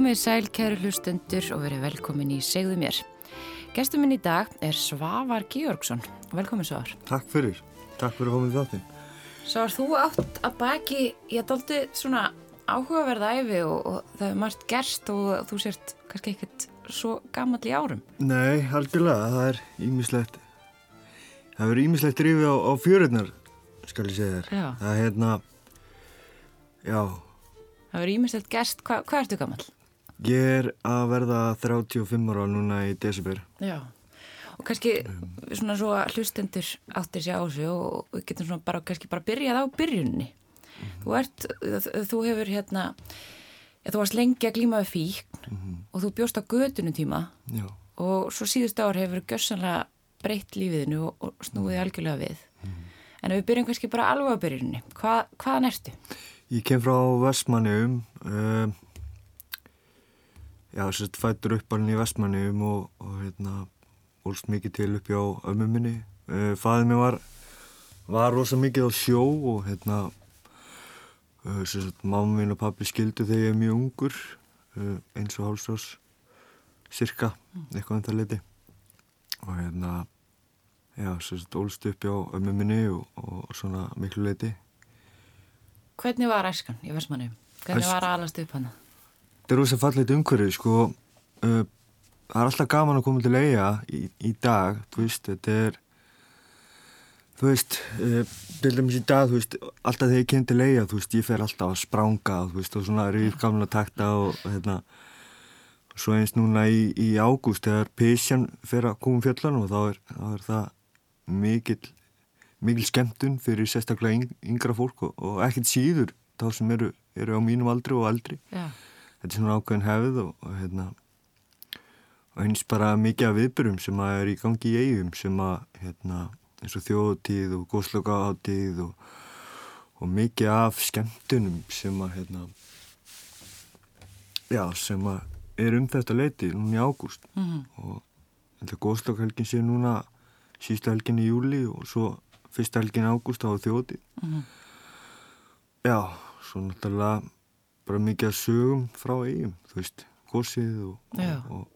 Komið sæl, kæru hlustundur og verið velkomin í Segðu mér. Gestur minn í dag er Svavar Georgsson. Velkomin Svavar. Takk fyrir. Takk fyrir að komið þáttinn. Svavar, þú átt að baki, ég daldi svona áhugaverða æfi og, og það er margt gerst og þú sért kannski ekkert svo gammal í árum. Nei, algjörlega. Það er ímislegt. Það er ímislegt drifið á, á fjöruðnar, skal ég segja þér. Já. Það er hérna, já, Það er ímislegt gerst. Hva, hvað ertu gammal? Ég er að verða 35 ára núna í desember. Já. Og kannski svona svo að hlustendur áttir sér á þessu og við getum svona bara kannski bara byrjað á byrjunni. Þú ert, þú hefur hérna, þú varst lengi að glíma við fíkn og þú bjóst á gödunum tíma Já, og svo síðust ár hefur gössanlega breytt lífiðinu og, og snúið algjörlega við. En við byrjum kannski bara alveg á byrjunni, Hva, hvaðan ertu? ég kem frá Vestmanniðum. Um, já, sérst fættur upp alveg í Vestmanniðum og, og hérna, ólst mikið til upp hjá ömmu minni. Uh, Fæðið mér var, var rosa mikið á sjó og hérna, uh, sérst mamma mín og pappi skildu þegar ég er mjög ungur, uh, eins og hálsás, cirka, eitthvað um það leiti. Og hérna, já, sérst ólst upp hjá ömmu minni og, og svona miklu leiti. Hvernig var æskan í Vestmannum? Hvernig Æsk- var að alast upp hana? Þetta er rosa fallið umhverfið, sko. Uh, það er alltaf gaman að koma til eiga í, í dag, þú veist, þetta er, þú veist, uh, til dæmis í dag, þú veist, alltaf þegar ég kem til eiga, þú veist, ég fer alltaf að spranga, þú veist, og svona rýð gamla takta og, hérna, svo eins núna í, í ágúst, þegar Písjan fer að koma um fjallanum og þá er, þá er það mikil, mikil skemmtun fyrir sérstaklega yng, yngra fólk og, og ekkert síður þá sem eru, eru á mínum aldri og aldri Já, þetta er svona ákveðin hefð og, og hérna og eins bara mikið af viðbyrjum sem að er í gangi í eigum sem að hérna eins og þjóðtíð og góðslokaháttíð og, og mikið af skemmtunum sem að hérna já sem að er um þetta leiti núna í ágúst Mhm. og þetta góðslokhelgin sé núna sísta helgin í júli og svo fyrsta helgin ágúst á þjóðtíð Mhm. Já, svo náttúrulega bara mikið að sögum frá eigum, þú veist, gósið og, og, og,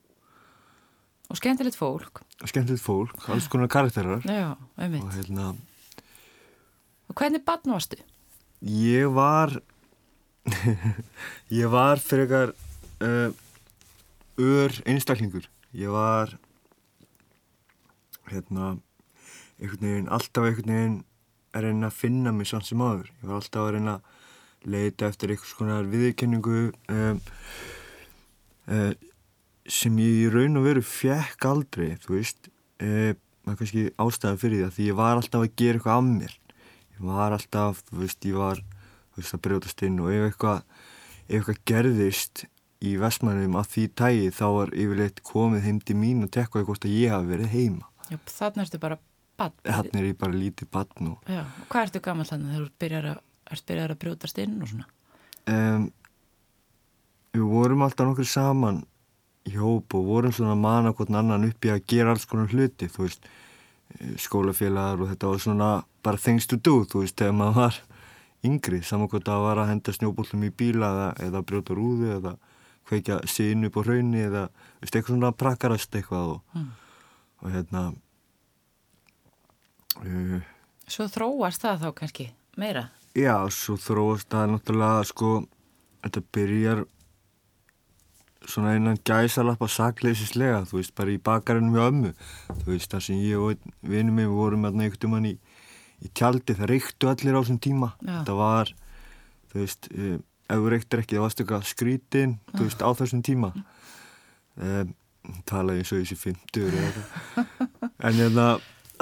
og skemmtilegt fólk. og skemmtilegt fólk, alls konar karakterar Já, einmitt. og hérna, Og hvernig barn varstu? ég var, ég var frekar uh, ör einstaklingur, ég var, hérna, einhvern veginn, alltaf einhvern veginn að reyna að finna mig samt sem áður, ég var alltaf að reyna að leita eftir einhvers konar viðurkenningu um, uh, sem ég í raun og veru fekk aldrei, þú veist, uh, maður kannski ástæða fyrir því að því ég var alltaf að gera eitthvað af mér, ég var alltaf, þú veist, ég var, þú veist, að brjótast inn og ef eitthvað, ef eitthvað gerðist í vestmannum að því tægi þá var yfirleitt komið heim til mín og tekkaði hvort að ég hafi verið heima. Já, þannig ertu bara barn. Þannig er ég bara lítið barn og hvað ertu gammal þannig þegar þú byrjar að, ert byrjar að brjótast inn og svona? um, við vorum alltaf nokkur saman í hóp og vorum svona að mana hvort annan upp í að gera alls konar hluti, þú veist, eh, skólafélagar og þetta var svona bara things to do, þú veist, þegar maður var yngri, saman hvort það var að henda snjóbólum í bíla eða, eða brjóta rúðu eða kveikja sín upp á hraunni eða, þú veist, eitthvað svona prakarast eitthvað og, Mm. og hérna uh, Svo þróast það þá kannski meira. Já, svo þróast það náttúrulega sko, þetta byrjar svona einan gæsalappa sakleisislega, þú veist, bara í bakarinn hjá ömmu, þú veist, þar sem ég og vinnu mig vorum hérna einhvern tímann í, í tjaldi, það reyktu allir á þessum tíma, Já. þetta var, þú veist, um, ef þú reyktir ekki, það varst eitthvað skrítin, þú veist, á þessum tíma, um, talaði eins og þessi 50 eða eitthvað, en hérna,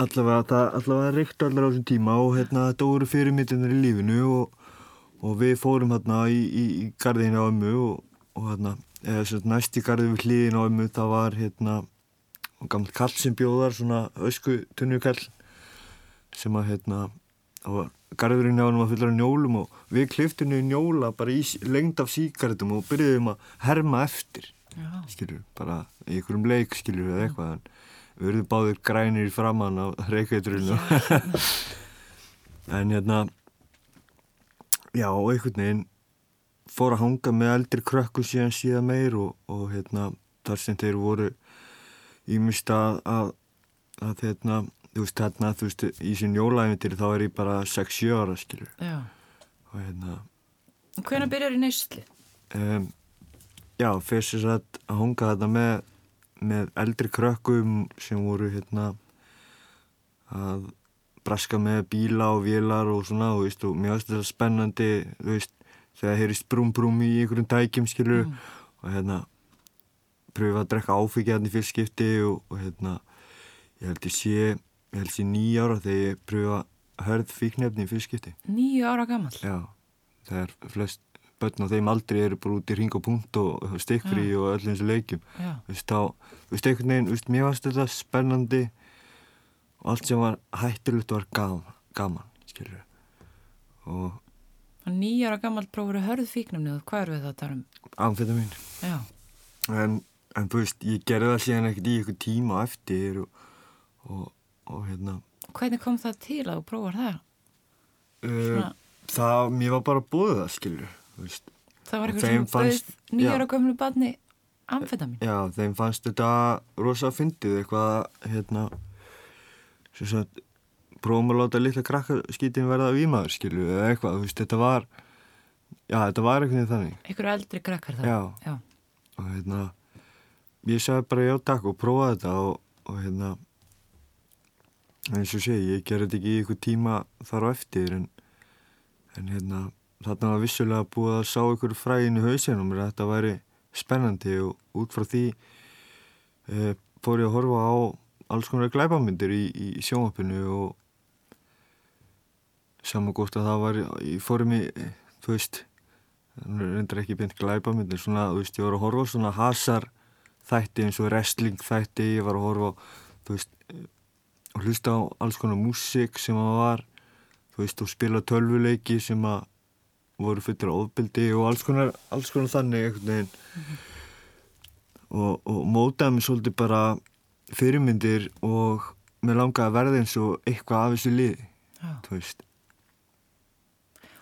allavega, það, allavega reyktu allir á þessum tíma og hérna, þetta voru fyrirmyndirnir í lífinu og, og við fórum hérna í, í, í garðinu á ömmu og, og hérna, eða næst í garði við hliðin á ömmu, það var hérna, gammal kall sem bjóðar, svona ösku tunnukall sem að hérna, var garðurinn á hann var fullar af njólum og við kliftum í njóla bara í lengd af síkartum og byrjuðum að herma eftir Já, skilur, bara í einhverjum leik skilur eða eitthvað en við verðum báðir grænir framann á reykveiturinu en hérna já, og einhvern veginn fór að hanga með eldri krökkum síðan síðan meir og, og hérna þar sem þeir voru ímyndst að, að, að hérna, þú veist, hérna, þú veist, í sín jólæfintir þá er ég bara 6-7 ára, skilur. Já. Og hérna... Hvernig byrjar í neysli? Um, já, fyrst þess að að hanga þetta með, með eldri krökkum sem voru, hérna, að braska með bíla og vélar og svona, og, veist, og mér finnst þetta spennandi, veist, þegar heyrist brum-brum í einhverjum tækjum, skilur, mm. og hérna, pröfa að drekka áfengi hérna í fyrstskipti og, og hérna ég held ég sé, ég held ég nýja ára þegar ég pröfa að hörð fíknefni í fyrstskipti. Nýja ára gammal? Já, það er flest börn á þeim aldrei eru bara út í ring og punkt og stikkfrí ja. og leikjum. Já. Þú veist, þá, veist, einhvern veginn, veist, mér varst þetta spennandi og allt sem var hættilegt var gaman, gaman skilur. Og... Nýja ára gammal prófur að hörð fíknefni og hvað eru tala um? Amfetamin. En en þú veist, ég gerði það síðan ekkert í eitthvað tíma eftir og, og, og hérna Hvernig kom það til að þú prófar það? Uh, það, mér var bara búið það, skilur Það var eitthvað sem fannst nýjar og gömlu badni amfetamin Já, þeim fannst þetta rosa fyndið eitthvað, hérna sem sagt prófum að láta litla krakkarskítin verða výmaður, skilur, eða eitthvað, þú veist, þetta var já, þetta var eitthvað þannig. Eitthvað eldri krakkar það Já, já. og hérna ég sagði bara já takk og prófaði þetta og, og hérna eins og sé, ég gerði þetta ekki í ykkur tíma þar á eftir en, en hérna þarna var vissulega búið að sá ykkur fræðin í hausinum að þetta væri spennandi og út frá því e, fór ég að horfa á alls konar glæbamyndir í, í, sjónvapinu og saman gótt að það var í formi, þú veist reyndar ekki beint glæbamyndir svona, þú veist, ég var að horfa svona hasar þætti eins og wrestling þætti ég var að horfa þú veist og hlusta á alls konar músík sem að var þú veist og spila tölvuleiki sem að voru fyrir ofbildi og alls konar, alls konar þannig einhvern veginn. Mm -hmm. og, og mótaði mér svolítið bara fyrirmyndir og mér langaði að verða eins og eitthvað af þessu liði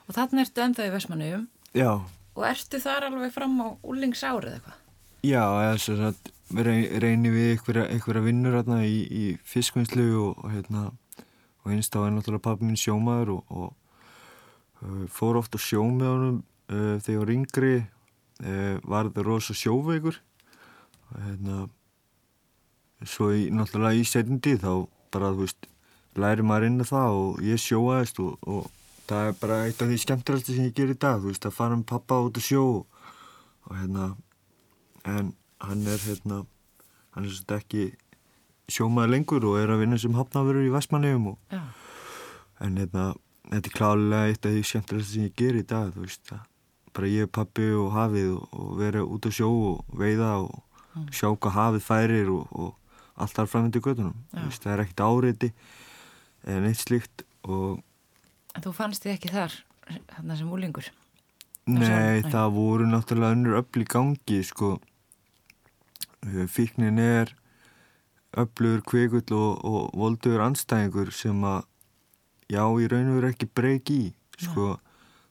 Og þarna ertu ennþá í Vesmanauðum Já. Og ertu þar alveg fram á úlingsárið eitthvað? Já, að reynir við einhverja vinnur hérna í, í fiskvinnslu og, og hérna og einst á er náttúrulega pappi minn sjómaður og, og uh, fór ofta sjó með honum uh, þegar ég var yngri uh, var þetta rosa sjóveikur. Og hérna svo í, náttúrulega í setjandi þá bara þú veist læri maður inn að það og ég sjóaðist og, og það er bara eitt af því skemmtilegast sem ég ger í dag þú veist að fara með pappa út að sjó og hérna en hann er hérna hann er svolítið ekki sjómaður lengur og er að vinna sem hafnafurur í Vestmanniðum en hérna þetta er klálega eitt af því skemmtilegast sem ég ger í dag þú veist það bara ég, pappi og hafið og, og vera út á sjó og veiða og mm. sjá hvað hafið færir og, og allt þar framöndu göttunum veist, það er ekkert áriði en eitt slíkt og En þú fannst þið ekki þar þarna sem úlingur? Nei, það voru náttúrulega önnur öll í gangi sko Eh, fíknin er öflugur kvikull og, og voldugur anstæðingur sem að já, í raun og veru ekki breyki í sko,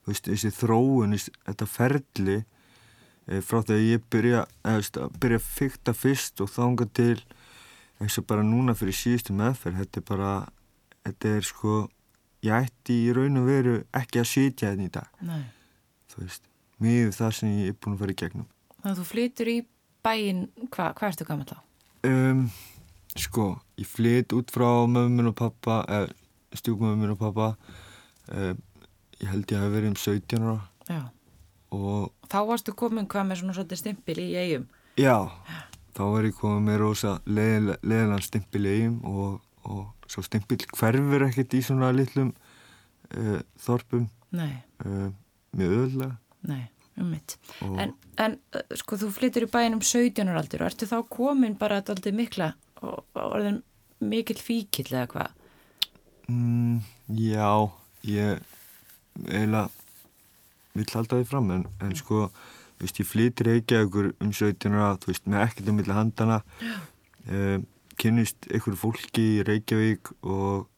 þú veist, þessi þróun þetta ferli e, frá þegar ég byrja eða, byrja að fykta fyrst og þánga til eins og bara núna fyrir síðustu meðferð, þetta er bara þetta er sko ég ætti í raun og veru ekki að sitja þetta hérna í dag Nei. þú veist, mjög það sem ég er búin að fara í gegnum Þannig að þú flytur í bæinn, hva, hvað ertu gammal þá? Um, sko, ég flytt út frá mömmun og pappa, eða stjúkmömmun og pappa, um, ég held ég að hafa verið um 17 ára. Já. Og... Þá varstu komin hvað með svona svolítið stimpil í eigum? Já, Já. þá var ég komin með rosa leðilega stimpil í eigum og, og svo stimpil hverfur ekkert í svona litlum uh, þorpum. Uh, með öðlega. Nei um en, en sko þú flyttur í bæinum 17 ára aldur og ertu þá komin bara alltaf mikla og, og það mikill fíkill eða hvað? Mm, já, ég eiginlega vill halda því fram en, en sko, þú veist, ég flyttir Reykjavíkur um 17 ára, þú veist, með ekkert um milli handana um, kynnist einhverju fólki í Reykjavík og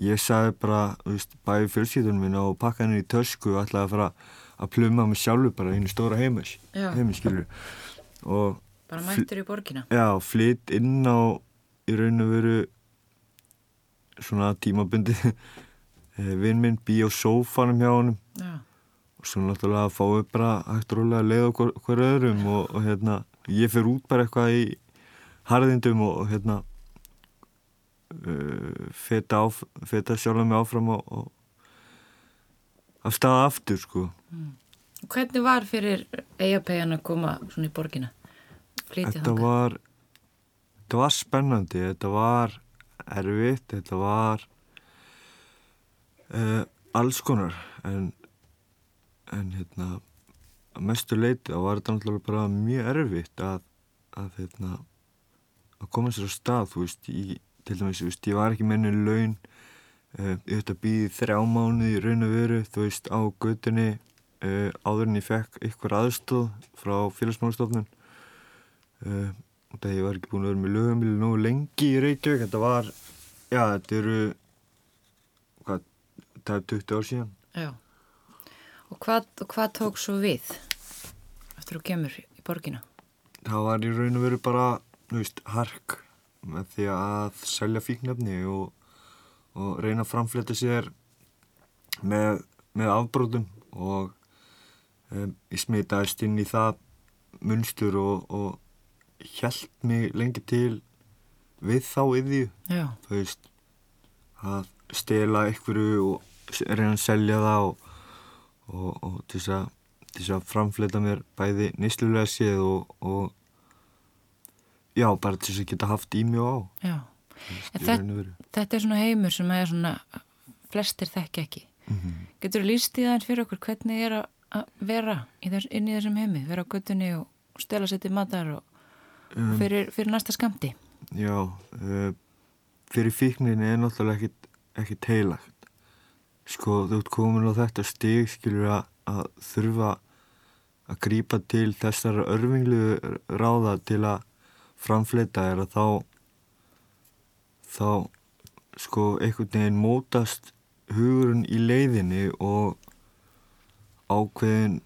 ég sagði bara, þú veist, bæði fjölsýtunum minna og pakka henni í tösku og ætlaði að fara að pluma mig sjálfur bara einu stóra heimis heimis skilur og Bara mættur í borgina. já, flytt inn á í raun og veru svona tímabundi vinn minn bý á sófanum hjá honum. Já. og svo náttúrulega að fáið bara hægt rólega að leiða hver, hver öðrum og, og hérna, ég fer út bara eitthvað í harðindum og, og hérna uh, feta, feta sjálf mig áfram og, og af staða aftur sko. Hvernig var fyrir eigapegjan að koma svona í borgina? Flytja þetta var þetta var spennandi, þetta var erfitt, þetta var uh, alls konar en en hérna að mestu leiti þá var þetta náttúrulega bara mjög erfitt að að hérna að koma sér á stað, veist í, til dæmis, veist, ég var ekki menni laun uh, ég ætti að býði þrjá mánuði í raun og veru, þú veist, á götunni uh, áður en ég fekk ykkur aðstóð frá félagsmálastofnun uh, þegar ég var ekki búin að vera með lögumili nógu lengi í Reykjavík, þetta var já, þetta eru hvað, það er 20 ár síðan Já. Og hvað, og hvað tók svo við eftir þú kemur í borgina? það var í raun og veru bara, þú veist, hark með því að selja fíknefni og, og reyna að framfleta sér með, með afbrótum og um, ég smitaðist inn í það munstur og, og hjælt mig lengi til við þá yðju, Já. þú veist, að stela einhverju og reyna að selja það og, og, og til þess að framfleta mér bæði nýslulega séð og, og já, bara til þess að geta haft í mig og á veist, í þetta- er svona heimur sem er svona flestir þekki ekki. Mhm. Getur þú líst í það fyrir okkur hvernig er að- vera þess, inn í þessum heimi, vera á göttunni og stela sér til matar og Um, fyrir, fyrir næsta skamti? Já, uh, fyrir fíkninni er náttúrulega ekkit, ekkit heilagt. Sko, þú ert komin á þetta stig, skilur að, að þurfa að grípa til þessara örfinglu ráða til að framfleta er að þá þá sko einhvern veginn mótast hugurinn í leiðinni og ákveðin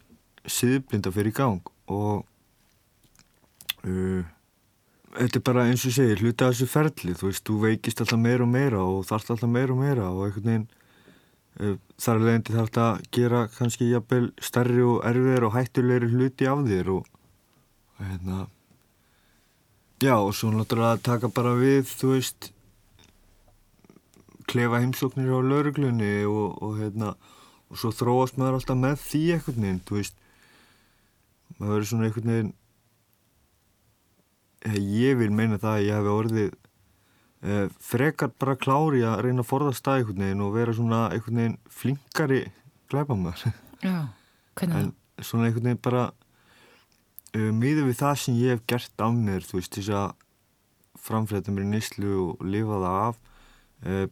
siðblinda fyrir gang og uh, þetta er bara eins og segir hluta þessu ferli, þú veist, þú veikist alltaf meira og meira og þarft alltaf meira og meira og einhvern veginn uh, þar er leiðandi þarft að gera kannski jafnvel stærri og erfiðir og hættulegri hluti af þér og, hérna já og svo náttúrulega að taka bara við, þú veist klefa heimsóknir á lauruglunni og, og hérna og svo þróast maður alltaf með því einhvern veginn, þú veist. Maður verður svona einhvern veginn ég vil meina það að ég hef orðið eh, frekar bara klári að reyna að forðast það einhvern veginn og vera svona einhvern veginn flinkari. Hvernig en svona einhvern veginn bara uh, miður við það sem ég hef gert af mér þú veist, þess að framfleta mér í nýslu og lifa það af uh,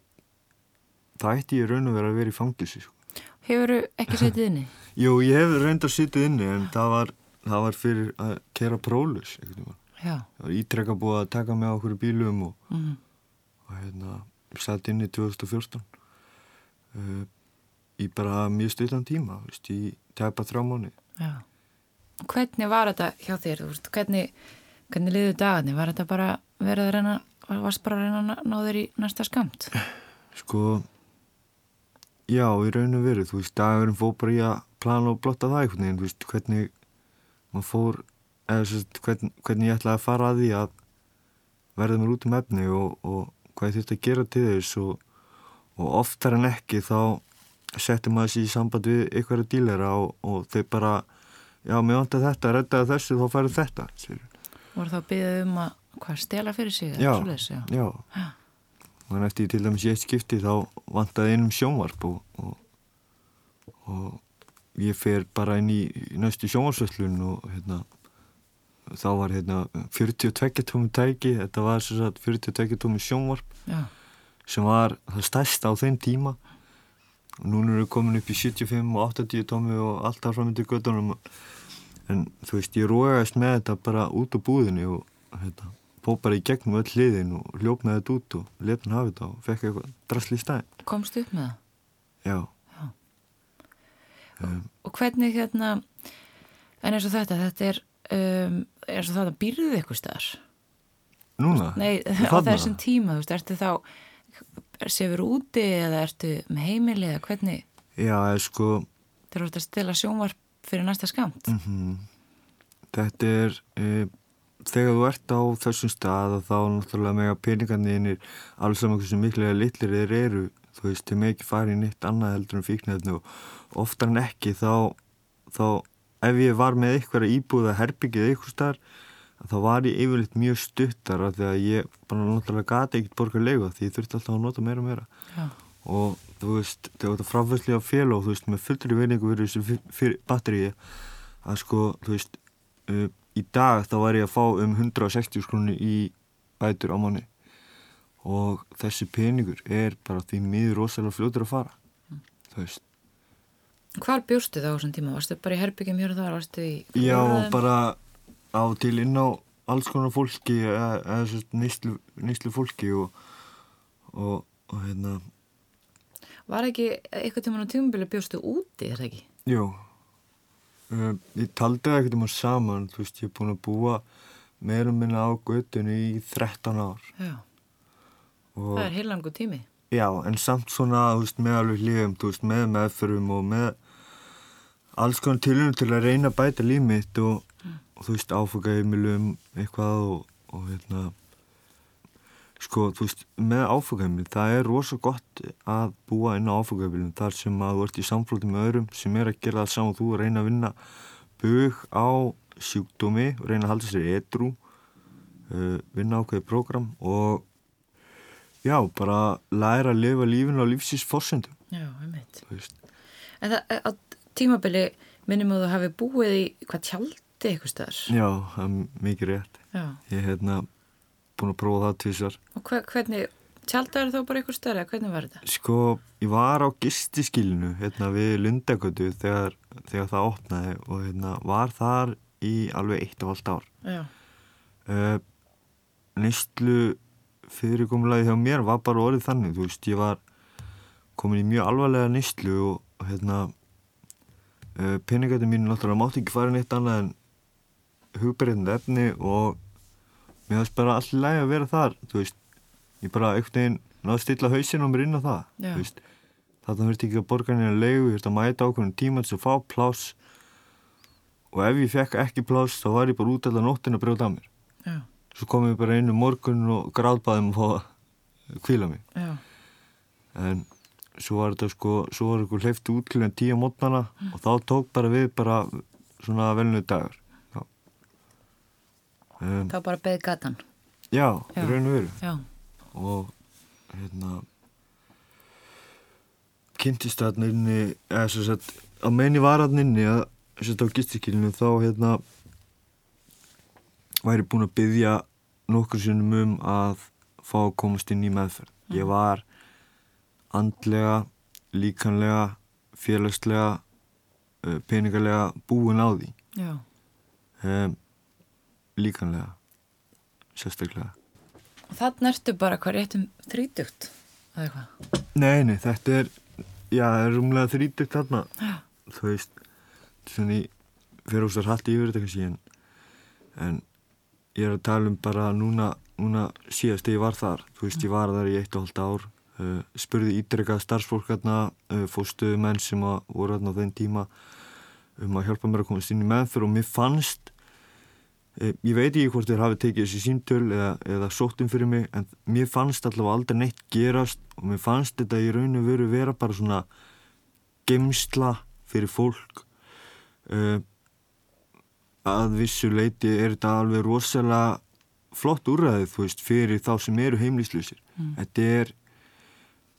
það ætti ég raun og vera að vera í fangilsi sko. Hefur þú ekki setið inni? Jú, ég hef reynd að sitja inni en það var, það var fyrir að kera prólus einhvern veginn. Já. Það var ítrekka búið að taka á okkur bílum og, Mm. og hérna, satt inni 2014 uh, í bara mjög stuttan tíma, veist, í tæpa þrjá mánu. Já. Hvernig var þetta hjá þér? Þú veist, hvernig, hvernig liðu dagarnir? Var þetta bara verið að reyna, varst bara að reyna að ná þér í næsta skamt? Sko, já, í raun og veru, þú veist, dagurinn fór bara í að plana og blotta það einhvern veginn, þú veist, hvernig maður fór, hvern, hvernig ég ætlaði að fara að því að verða mér út um efni og, og hvað ég þurfti að gera til þess og, og oftar en ekki þá setti maður sér í samband við einhverja dílera og, og þau bara, já, mér vantar þetta, reddaði þessu, þá færðu þetta. Voru þá að byggja um að, hvað, stela fyrir sig? Já, svoleiðis, já. já. Já. Þannig eftir til dæmis ég skipti þá vantaði einum sjónvarp og, og, og ég fer bara inn í, næstu sjónvarsvöllun og hérna, þá var hérna 42 tómi tæki, þetta var svo satt 42 tómi sjónvarp Já. sem var það stærsta á þeim tíma. Og núna eru komin upp í 75 og 80 tómi og alltaf fram undir göttunum en þú veist ég rógast með þetta bara út á búðinni og hérna, bara í gegnum öll hliðin og hljóp með þetta út og hann hafa þetta og fekk eitthvað drasli í stæðin Komst upp með það? já, um, og hvernig hérna en eins og þetta, þetta er um, eins og þetta býrðið ykkur staðar? Núna? Nei, á þessum tíma, þú veist, ertu þá sefur úti eða ertu með heimili eða hvernig, já, eða sko þú ert að stila sjónvarp fyrir næsta skamt mhm, þetta er e, þegar þú ert á þessum stað þá náttúrulega mega peningarnir alls saman hversu miklega litlir þeir eru. Þú veist, þeir með ekki fara í neitt annað heldur en fíknefni og oftar en ekki þá, þá ef ég var með eitthvað íbúða herbyggið eitthvað starf þá var ég yfirleitt mjög stuttar af því að ég bara náttúrulega gati ekkert borga leigu því ég þurfti alltaf að nota meira og meira. Já. og þú veist, þegar þetta fráfæslega félag og þú veist, með fullri veiningu verið þessu batteríi að sko, þú veist uh, í dag þá var ég að fá um 160 skrúni í bætur á manni og þessi peningur er bara því miður rosalega fljótur að fara þú veist Hvar bjóstu þá á þessum tíma? Varstu bara í herbyggjum hér og þar? Varstu í Já, forræðum? bara á til inn á alls konar fólki eða, nýslu, nýslu fólki og, og, og hérna Var ekki eitthvað tíma á tímabili bjóstu úti, er það ekki? Jú, uh, ég taldi það ekkert um að saman, þú veist, ég er búin að búa meira minna á göttunni í 13 ár. Já, Og, það er heilangu tími. Já, en samt svona, þú veist, með alveg hlýjum, þú veist, með meðförum og með alls konar tilhörnum til að reyna að bæta líf mitt og, og þú veist, áfengaheimilum eitthvað og, og hérna, sko, þú veist, með áfengaheimilum, það er rosa gott að búa inn á áfengaheimilum þar sem að þú ert í samflóti með öðrum sem er að gera það saman og þú að reyna að vinna bug á sjúkdómi og reyna að halda sér edru, uh, vinna ákveðið prógram og já, bara læra að lifa lífinu á lífsins fórsendum, Já, þú veist. En það, á tímabili minnum að þú hafi búið í hvað tjaldi eitthvað staðar. Já, það er mikið rétt. Já. Ég er hérna búin að prófa það tvisar. Og hver, hvernig, tjaldaður þá bara eitthvað staðar eða hvernig var þetta? Sko, ég var á gistiskilinu hérna við Lundagötu þegar, þegar það opnaði og hérna var þar í alveg eitt og allt ár. Já. Uh, Neistlu fyrirkomulagi hjá mér var bara orðið þannig, þú veist, ég var komin í mjög alvarlega neistlu og, og hérna uh, peningæti mínu náttúrulega mátti ekki fara neitt annað en hugberðandi efni og mér finnst bara allir lægi að vera þar, þú veist, ég bara einhvern veginn náði að stilla hausinn á mér inn á það, Já. þú veist, þetta verður ekki að borga neina leigu, ég þurfti að mæta ákveðin tíma til að fá pláss og ef ég fekk ekki pláss þá var ég bara út allar nóttin að brjóta að mér. Já. Svo kom ég bara einu morgun og gráðbæðum að fá að kvíla mig. Já. En svo var þetta sko, svo var eitthvað hleyfti út klíðan tíu mótnana og þá tók bara við bara svona velnu dagur. Já, um, Þá bara beði gatan. já, Já. raun og veru. Já. Og hérna, kynntist þarna inni, eða svo sett, meðin ég var þarna inni að, svo sett á gistikilinu þá hérna, væri búin að byggja nokkur sinnum um að fá að komast inn í meðferð. Ég var andlega, líkanlega, félagslega, uh, peningarlega búin á því. Já. Um, líkanlega, sérstaklega. Og þannig ertu bara hvað réttum þrítugt, eða eitthvað. Nei, nei, þetta er, já, það er rúmlega þrítugt þarna. Já. Þú veist, í, fyrir óstar haldi yfir þetta kannski, en, en ég er að tala um bara núna, núna síðast þegar ég var þar. Þú veist, ég var þar í eitt og halvt ár, spurði ítrekkað starfsfólk uh, fóstuðu menn sem að voru á þenn tíma um að hjálpa mér að komast inn í meðfyrir og mér fannst Eh, Ég veit ekki hvort þeir hafi tekið þessi síntöl eða, eða sóttum fyrir mig en mér fannst allavega aldrei neitt gerast og mér fannst þetta í raun og veru vera bara svona gemsla fyrir fólk uh, að vissu leiti er þetta alveg rosalega flott úrræðið þú veist fyrir þá sem eru heimlýslusir Mm. þetta er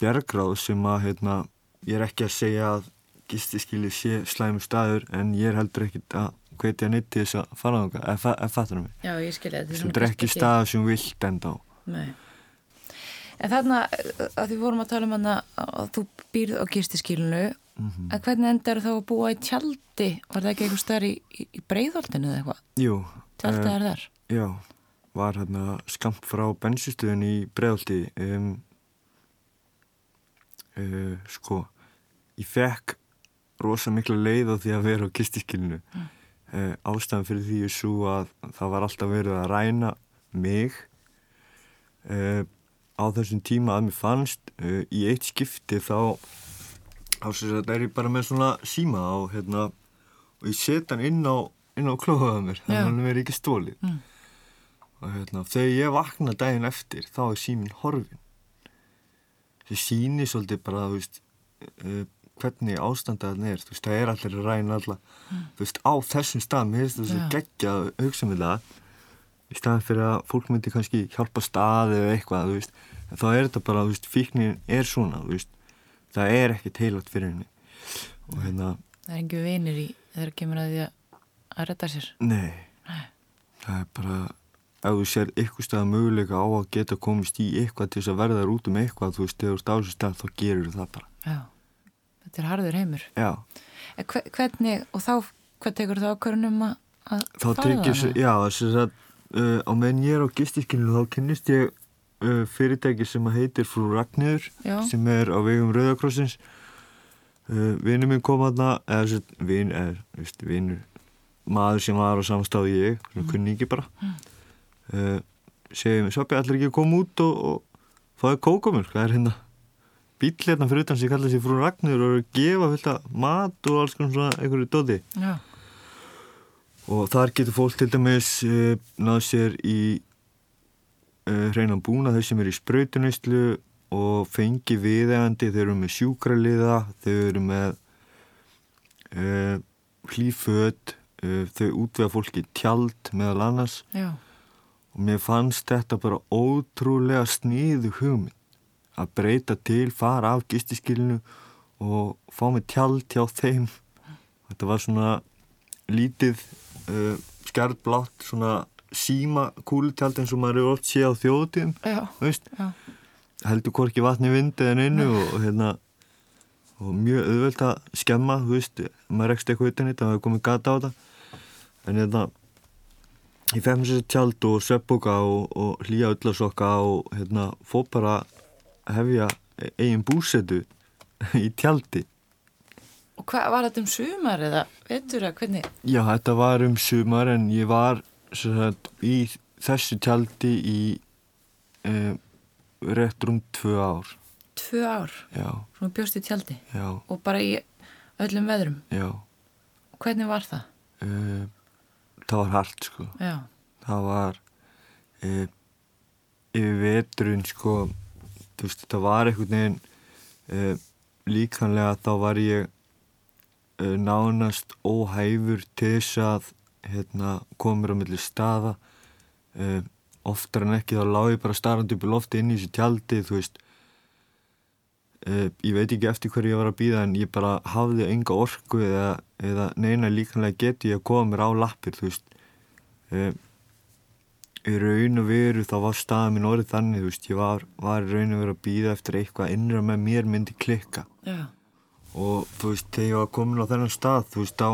bjargráð sem að hérna, ég er ekki að segja að gistiskili sé slæmur staður en ég er heldur ekkit að hvetja neitt til þess að fara á það eða fattur það mig Já, ég skilja þetta. þetta er ekki staða sem vilt enda á Nei. En þarna, að því vorum að tala um hana að þú býrð á gistiskilinu, mm en hvernig endar þá að búa í tjaldi? Var það ekki eitthvað staðar í, í, breiðholtinu eða eitthvað? Jú, Tjaldið eh, er þar? já var hérna skamt frá bensinstöðun í bregðaldi um, uh, sko ég fekk rosa mikla leið á því að vera á kistiskilinu Mm. uh, ástæðan fyrir því er svo að það var alltaf verið að ræna mig. Uh, á þessum tíma að mér fannst í eitt skipti þá þá sem þetta er ég bara með svona síma á hérna og ég set hann inn á, inn á klóðaða mér þannig að hann verið ekki stólið Mm. og hérna þegar ég vakna daginn eftir þá er síminn horfin það sýnir svolítið bara þú veist uh, hvernig ástandaðan er þú veist það er allir að ræna alla. Þú veist á þessum stað mér finnst þess að gegja hugsa með það í staðan fyrir að fólk myndi kannski hjálpa stað eða eitthvað þú veist en þá er þetta bara þú veist fíknin er svona þú veist það er ekkert heilagt fyrir henni. Og hérna Það er engin vinir í þegar kemur að því að, að redda sér. Nei, það er bara ef þú sér eitthvað stað möguleika á að geta komist í eitthvað til þess að verða þér út um eitthvað þú veist, þegar þú þessu stað þá gerir það bara. Já, þetta er harður heimur. Já, En hve- Hvernig, og þá, hvað tekur þú ákvörunum að, þá tryggir þarna? já, þess að uh, á meðan ég er á gistikinu þá kynnist ég uh, fyrirtæki sem að heitir Frú Ragnir Já. sem er á vegum Rauðakrossins uh, vinur minn kom aðna eða þess að vin, eða, veist, vinur maður sem var á samstáði ég svona kunningi bara uh, segir mér, Svabbi, allir ekki að koma út og, og fáið kókumur, það er hérna bíl hérna fyrir utan sem kallar sér frú Ragnir og er að gefa fullt af mat og alls konar svona einhverju dóti Já, og þar getur fólk til dæmis uh, náð sér í uh, hreinan búna þau sem eru í sprautunistlu og fengi viðegandi, þau eru með sjúkraliða, þau eru með hlýföt, uh, þau útvega fólki tjald meðal annars. Já, og mér fannst þetta bara ótrúlega sníðu hugmynd. Að breyta til, fara af gistiskilinu og fá mig tjald hjá þeim. Þetta var svona lítið uh, skjarblátt svona síma kúlutjald eins og maður eru oft séð á já, heldur hvorki vatni vindi en einu og, og hérna og mjög auðvelt að skemma þú veist, maður rekst eitthvað utan þetta og hefur komið gata á þetta. En hérna ég fekk mér sér tjald og sveppbóka og, og hlýja öllasokka og hérna fór bara hefja eigin búsetu í tjaldi. Og hvað var þetta um sumar eða veitur að hvernig? Já, þetta var um sumar en ég var sagt, í þessu tjaldi í e, rétt rúm tvö ár. Tvö ár, já, svona bjóst í tjaldi? Já, og bara í öllum veðrum. já. Hvernig var það? e, það var hart sko. Já, það var e, yfir veturinn sko þú veist þetta var einhvern veginn e, líkanlega þá var ég e, nánast óhæfur til þess að hérna, komur á milli staða. E, oftar en ekki þá lág ég bara starrandi upp í lofti inn í þessu tjaldi þú veist ég veit ekki eftir hverju ég var að býða en ég bara hafði enga orku eða, eða neina líkanlega geti ég að koma mér á lappir þú veist. E, í raun og veru þá var staða mín orðið þannig þú veist ég var, var í raun og veru að býða eftir eitthvað innra með mér myndi klikka. Já, og þú veist þegar ég var komin á þennan stað þú veist þá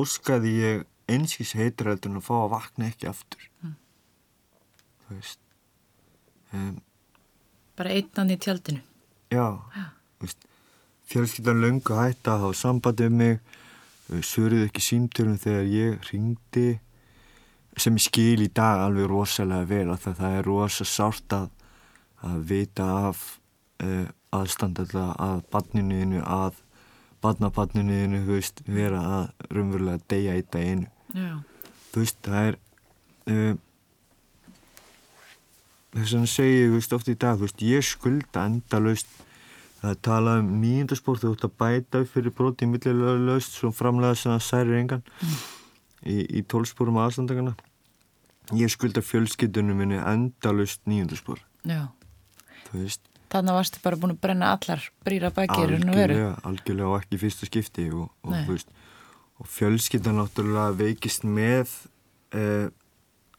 óskaði ég einskis en að fá að vakna ekki aftur. Þú veist. Um, bara einnan í tjaldinu. Fjölskyldan löngu hætta að hafa sambandi um mig, svöruðu ekki símtölum þegar ég ringdi, sem ég skil í dag alveg rosalega vel að það, það er rosa sárt að, að vita af uh, aðstandalla að badninuðinu, að veist, vera að raunverulega deyja í daginu. Þú veist, það er... Uh, þess að segja ég veist, oft í dag, þú veist, ég skulda endalaust það er talað um nýjöndaspór þú ert að bæta upp fyrir broti í millileglaust svo framlega sem það særir engan í, í tólspórum aðstandagana ég skulda fjölskyldunum minni endalaust þú veist, Þannig varstu bara búin að brenna allar brýra bækir algjörlega, algjörlega og ekki í fyrsta skipti og, og, þú veist, og fjölskyldan náttúrulega veikist með eh,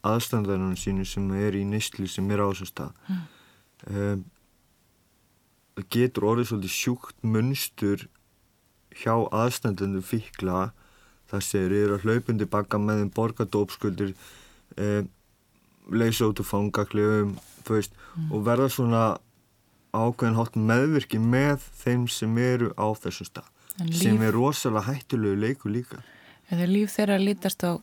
aðstandarinn sínu sem er í neyslu sem er á þessum stað mm. það getur orðið svolítið sjúkt munstur hjá aðstandunum fíkla þar sem þeir eru að hlaupundi baka með þeim borgadópskuldir eh, leysa út og fangaklefum þú veist, og verða svona ákveðin hátt meðvirki með þeim sem eru á þessum stað líf, sem er rosalega hættulegu leiku líka eða líf þeirra lítast á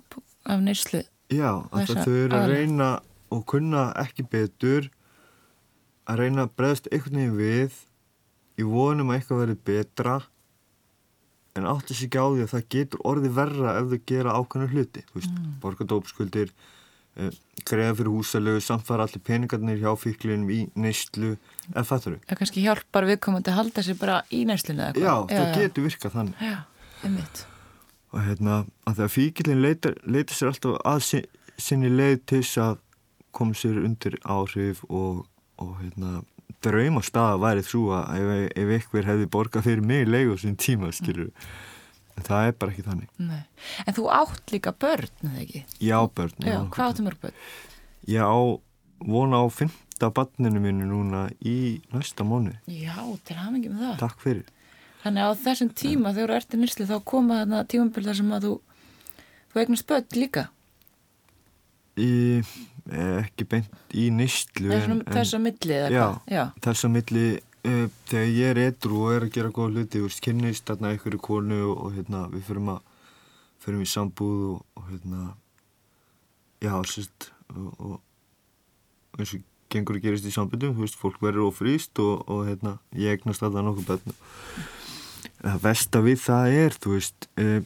af neyslu. Já, að þau eru að reyna og kunna ekki betur að reyna að bregðast einhvern veginn við í vonum að eitthvað verið betra en áttu sig ekki á því að það getur orðið verra ef þau gera ákveðna hluti mm. borgadópskuldir uh, greiða fyrir húsalegu, samfara allir peningarnir hjá fíklinum í neyslu eða þau? Það kannski hjálpar viðkomandi að halda sér bara í neyslunni eða Já, eitthvað. það getur virkað þannig Já, einmitt. Og hérna, að þegar fíkilin leitar, leitar sér alltaf að sin, sinni leið til þess að koma sér undir áhrif og, og hérna, drauma staða væri þrú að ef, ef einhver hefði borgað fyrir mig leið á sín tíma, skilur en það er bara ekki þannig Nei. En þú átt líka börn, eða ekki? Já, börn Já, hvað áttu mörg börn? Ég á vona á fymta barninu mínu núna í næsta mánu Já, til hafingi með það. Takk fyrir Þannig að á þessum tíma þegar þú ert í nýslu þá koma þarna tímambil þar sem að þú, þú eignast börn líka. í, eh, ekki beint í Þessum, þess að milli Já. Já. þess að milli uh, þegar ég er edru og er að gera góða hluti veist, kynnist þarna einhverju konu og, og hérna, við fyrum að fyrum í sambúð og, og hérna já, sérst og, og eins og gengur að gerist í sambundum, þú veist, fólk verður ofrýst og, og hérna, ég egnast alltaf nokkuð bönn það versta við það er, þú veist uh,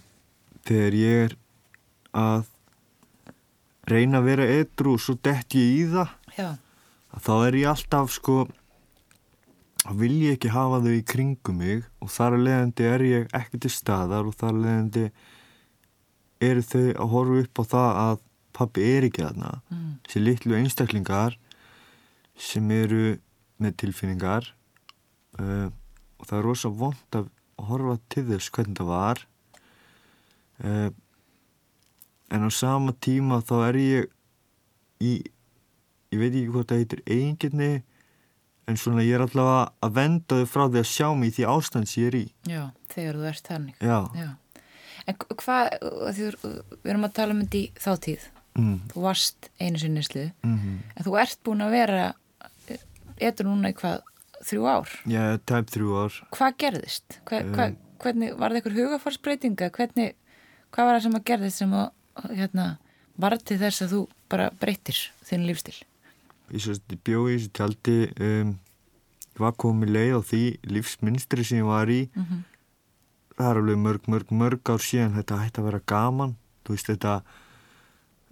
þegar ég er að reyna að vera edru og svo dett ég í það Já. að þá er ég alltaf sko vil ég ekki hafa þau í kringum mig og þar að leiðandi er ég ekki til staðar og þar að leiðandi eru þau að horfa upp á það að pappi er ekki þarna Mm. þessi litlu einstaklingar sem eru með tilfinningar uh, og það er rosa vond að horfa til þess hvernig það var uh, en á sama tíma þá er ég í ég veit ekki hvort það heitir eigingirni en svona ég er allavega að venda þau frá því að sjá mig í því ástand sem ég er í Já, þegar þú ert þannig. já, Já. En hva- hvað, við erum að tala um þetta í þáttíð. mm, Þú varst einu sinni nýslu, mm en þú ert búin að vera eitthvað núna í hvað, þrjú ár. er tæp þrjú ár Hvað gerðist? Hva, Um. hva, hvernig, var það eitthvað hugafarsbreytinga? Hvernig, hvað var það sem að gerðist sem að, hérna, var til þess að þú bara breytir þinn lífstil? ég svo bjóði þessu tjaldi um, ég var komið leið á því lífsmynstri sem ég var í Mm -hmm. það er alveg mörg, mörg, mörg ár síðan þetta hætti að vera gaman þú veist þetta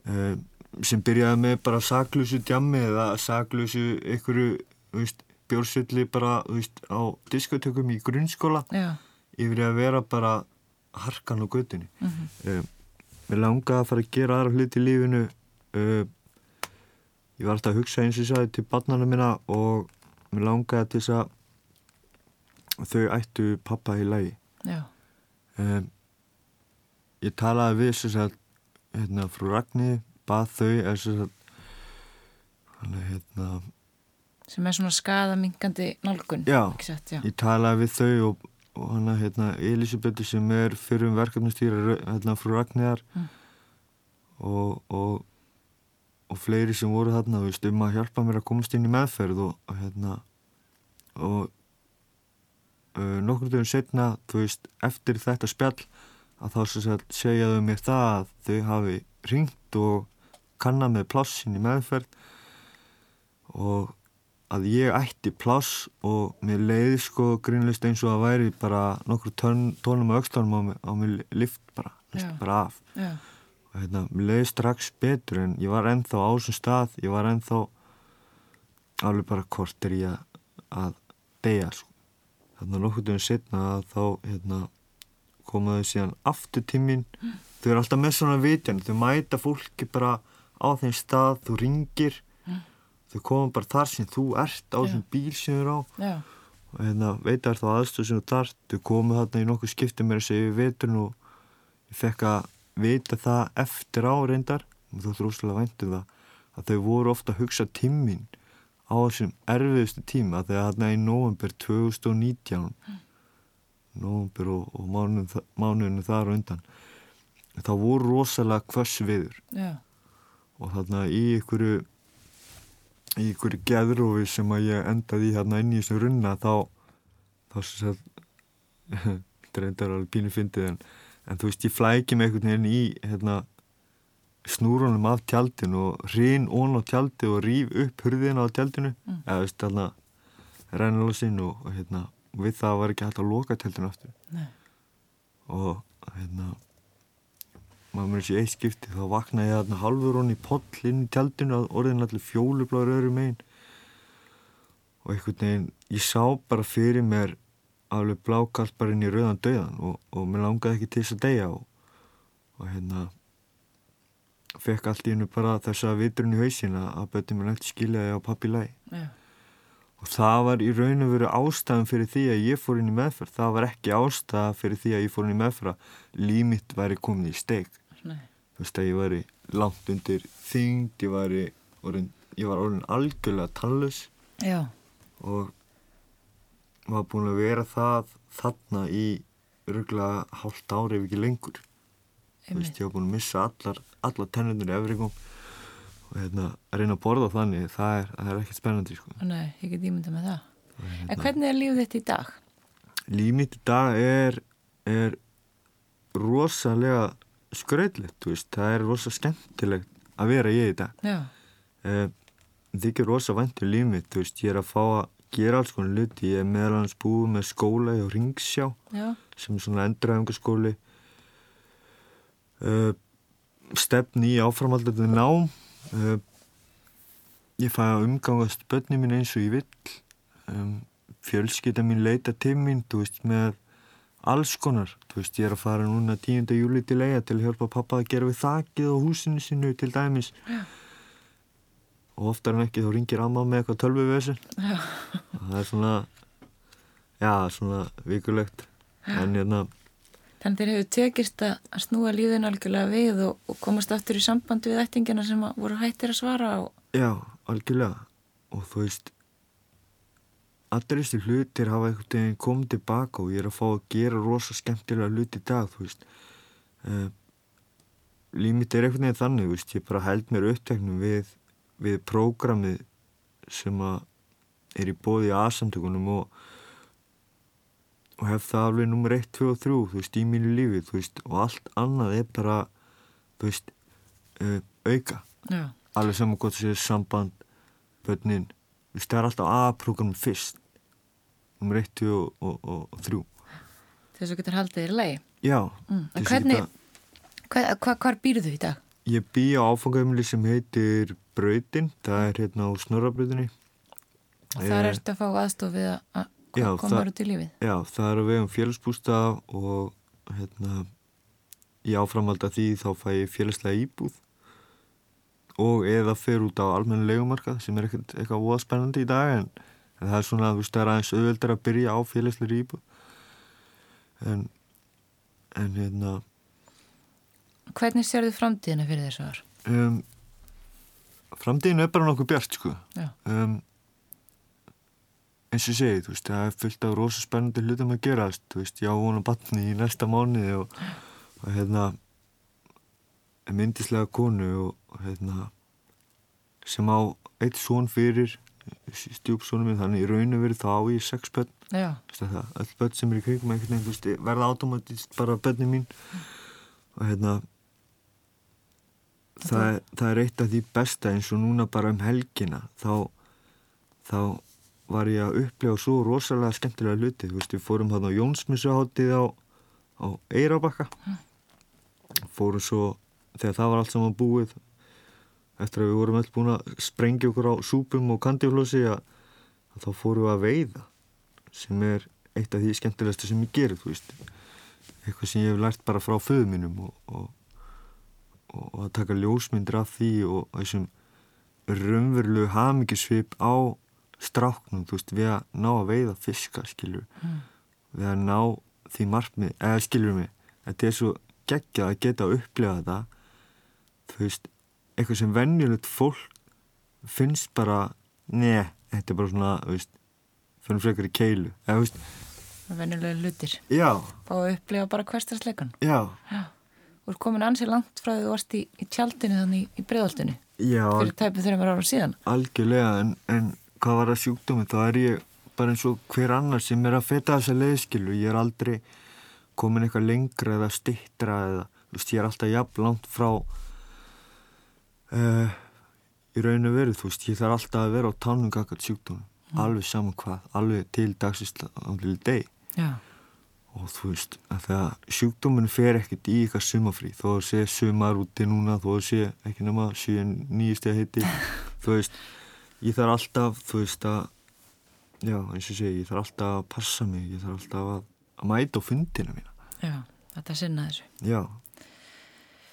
uh, sem byrjaði með bara saklausu djammi eða saklausu einhverju, þú veist, bjórsölli bara, veist, á diskotökum í grunnskóla. Já. yfir að vera bara harkan á göttunni Mm -hmm. uh, mér langaði að fara að gera aðra hluti í lífinu. Uh, ég var alltaf að hugsa eins og ég sagði til barnana minna og mér langaði til þess að þau ættu pappa í lagi. Um, ég talaði við þess að hérna, frú Ragni bað þau þess að hérna Sem er svona skadamingandi nálgun. Já. Satt, já. ég talaði við þau og, og hann er hérna Elisabethu sem er fyrir um verkefnastýra hérna frú Ragniðar Mm. og, og og fleiri sem voru þarna veist, um að hjálpa mér að komast inn í meðferð og, og hérna og uh, nokkur dögum setna veist, eftir þetta spjall að þá sagt segjaðu mér það að þau hafi ringt og kannað með plássin í meðferð og að ég ætti pláss og mér leiði sko grínlist eins og að væri bara nokkur tón, tónum og aukstánum á, mér lift bara, veist, bara af Já. og hérna, mér leiði strax betur en ég var ennþá á þessum stað ég var ennþá alveg bara kortir í að, að deyja sko. þannig að nokkur dögum setna að þá hérna, komaðu síðan aftur til mín þau eru alltaf með svona vitjan þau mæta fólki bara á þeim stað þú ringir þau koma bara þar sem þú ert á þessum bíl sem þú eru á Já. og hérna, veitar þá aðstöð sem þú þarft þau komu þarna í nokkuð skipti mér að segja veturinn og ég fekk að vita það eftir á reyndar og þú þrúslega væntum það að þau voru ofta að hugsa tímin á þessum erfiðustu tíma þegar þarna í november 2019 november og, og mánuðinu, mánuðinu þar og undan þá voru rosalega hvers viður Já. og þarna í ykkur í ykkur geðrófi sem að ég endaði hérna inn í þessum runna þá þá sem sagt þetta er enda alveg pínu fyndið en, en þú veist, ég flæki mig einhvern veginn í hérna, snúrunum af tjaldinu og hrin ón á tjaldi og rýf upp hurðina á tjaldinu mm. eða veist, þarna rænalósin og, og hérna, við það var ekki hægt að loka tjaldinu aftur Nei. og hérna maður mér sé eitt skipti þá vaknaði ég þarna halvur honni í poll inn í tjaldinu og orðin allir fjólubláður öðrum einn og einhvern veginn, ég sá bara fyrir mér alveg blákalt bara inn í rauðan döðan og, og mér langaði ekki til þess að deyja og, og hérna fekk allt í hennu bara þessa vitrun í hausin að böti mér nætti skiljaði á pappi læg Já. og það var í raun og veru ástæðan fyrir því að ég fór inn í meðferð það var ekki ástæða fyrir því að ég fór inn í meðferð að límitt væri komin í steik. Þú veist að ég væri langt undir þyngd ég, væri, orðin, ég var orðin algjörlega tallus Já. og var búin að vera það þarna í röglega hálft ári ef ekki lengur þú veist, ég var búin að missa allar, allar tennundur í efringum og hérna, að reyna að borða þannig það er, er ekkert spennandi sko. Nei, ég get ímynda með það. Hérna, En hvernig er lífið þetta í dag? líf mitt í dag er, er rosalega skröðlegt, það er rosa skemmtilegt að vera ég í dag. Eh, þykir rosa vænt um líf mitt, þú veist, ég er að fá að gera alls konar luti, ég er meðal hans búið með skóla hjá Ringsjá Já. sem er svona endurhæfingaskóli uh, stefni í áframaldandi nám. Uh, ég fæ að umgangast börni mín eins og ég vill. Um, fjölskytta mín leita til mín þú veist með alls konar þú veist ég er að fara núna 10. júli til eiga til að hjálpa pappa að gera við þakið á húsinu sinu til dæmis Já. og oftar en ekki þá ringir amma með eitthvað tölvuvesen Já. það er svona já svona vikulegt en hérna Þannig þeir hefur tekist að snúa lífin algjörlega við og, og komast aftur í samband við ættingina sem voru hættir að svara og Já, algjörlega og þú veist allir þessi hlutir hafa einhvern veginn komið tilbaka og ég er að fá að gera rosa skemmtilega hluti í dag þú veist. Uh, límit er einhvern veginn þannig þú veist, ég bara held mér uppteknum við, við prógramið sem að er í bóði í aðsamtökunum og, og hef það alveg nummer 1, 2 og 3 þú veist, í mínu lífi þú veist, og allt annað er bara þú veist, uh, auka. Já, alveg saman gott sér samband börnin, þú veist það er alltaf A-program fyrst 1, 2 og, og, og, og 3 þess að getur haldið þér leið. já, Mm. Hvernig, geta- hva, hva, hvar býrðu í dag? ég bý á áfangaumli sem heitir Brautin, það er hérna á Snorrabrautinni Og þar Eh, ertu að fá aðstof við að- koma út í lífið. já, það er að vegum félagsbústað og hérna í áframald að því þá fæ ég félagslega íbúð og eða fer út á almennu legumarkað sem er ekkert eitthvað óða spennandi í dag en, en það er svona, þú veist, það er aðeins auðveldar að byrja á félagslega íbúð. En en hérna Hvernig sérðu framtíðina fyrir þessu ár? um, framtíðinu er bara nokkuð bjart sko. Já, um, eins og ég segi, þú veist, það er fullt af rosa spennandi hlutum að gerast, þú veist, ég á vona batni í næsta mánuði og, og hérna myndislega konu og hérna sem á eitt són fyrir stjúpsónum minn, þannig í raun og verið þá ég sex það, öll börn sem er í kringum veginn, veist, verða automatist bara börni mín. Og hérna það, er- það er eitt af því besta eins og núna bara um helgina þá, þá var ég að upplega svo rosalega skemmtilega hluti, þú veist, við fórum hann á Jónsmissuháttið á, á Eirabakka fórum svo þegar það var allt saman búið eftir að við vorum öll búin að sprengja okkur á súpum og kandiflósi að, að þá fórum við að veiða sem er eitt af því skemmtilegasta sem ég gerir, þú veist. Eitthvað sem ég hef lært bara frá föðu mínum og, og, og, og að taka ljósmyndir af því og þessum raunverulegu hamingisvip á stráknum, þú veist, við að ná að veiða fiska, skilur við að ná því markmið eða skilur mig, þetta er svo geggjað að geta að upplega þetta þú veist, eitthvað sem venjulegt fólk finnst bara neð, þetta er bara svona veist, finnum frekar í keilu. Eða, veist, venjulega hlutir. já, Fá að upplifa bara hverstarsleikan. já. Þú ert komin ansið langt frá því þú varst í, í tjaldinu þannig í, breiðoltinu já, fyrir tæpið þreymur ára síðan. algjörlega en, en hvað var að sjúkdómi þá er ég bara eins og hver annar sem er að feta þessa leiðskilu ég er aldrei komin eitthvað lengra eða stittra eða, þú veist, ég er alltaf jafn langt frá uh, í rauninu verið, þú veist, ég þarf alltaf að vera á tánum kakart sjúkdónum, mm. alveg saman hvað, alveg til dagsist ánlega deg Já. og þú veist, að það sjúkdóminn fer ekkert í eitthvað sumafrí, þó að sé sumar úti núna, þó að sé ekki nema 7-9 steg hitti, þú veist, ég þarf alltaf, þú veist, að, já, eins og segi, ég þarf alltaf að passa mig, ég þarf alltaf að, að mæta á fundina mína. Já, þetta sinna þessu. Já.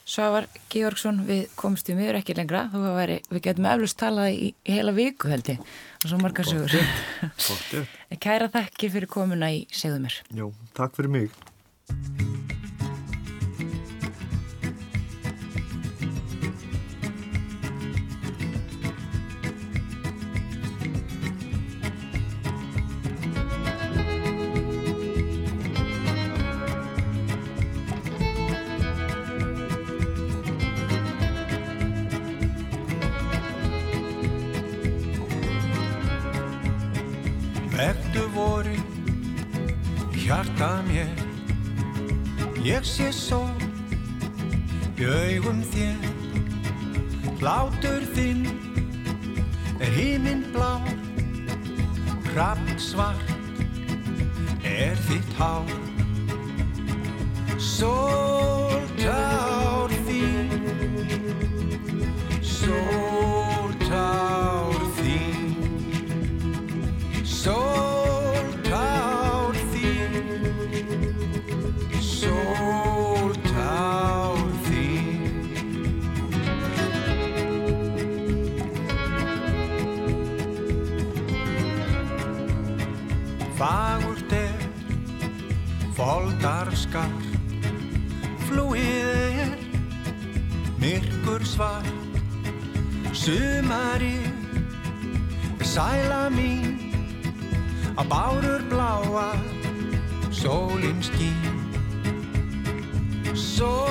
Svavar Georgsson, við komstum yfir ekki lengra, þú var við getum eflust talað í, í heila viku held ég og svo margar sögur. Kæra þakki fyrir komuna í Segðu mér. Já, takk fyrir mig. Ég sé sól í augum þér. Hlátur þinn er híminn blá. Hrapp svart er þitt hár Sól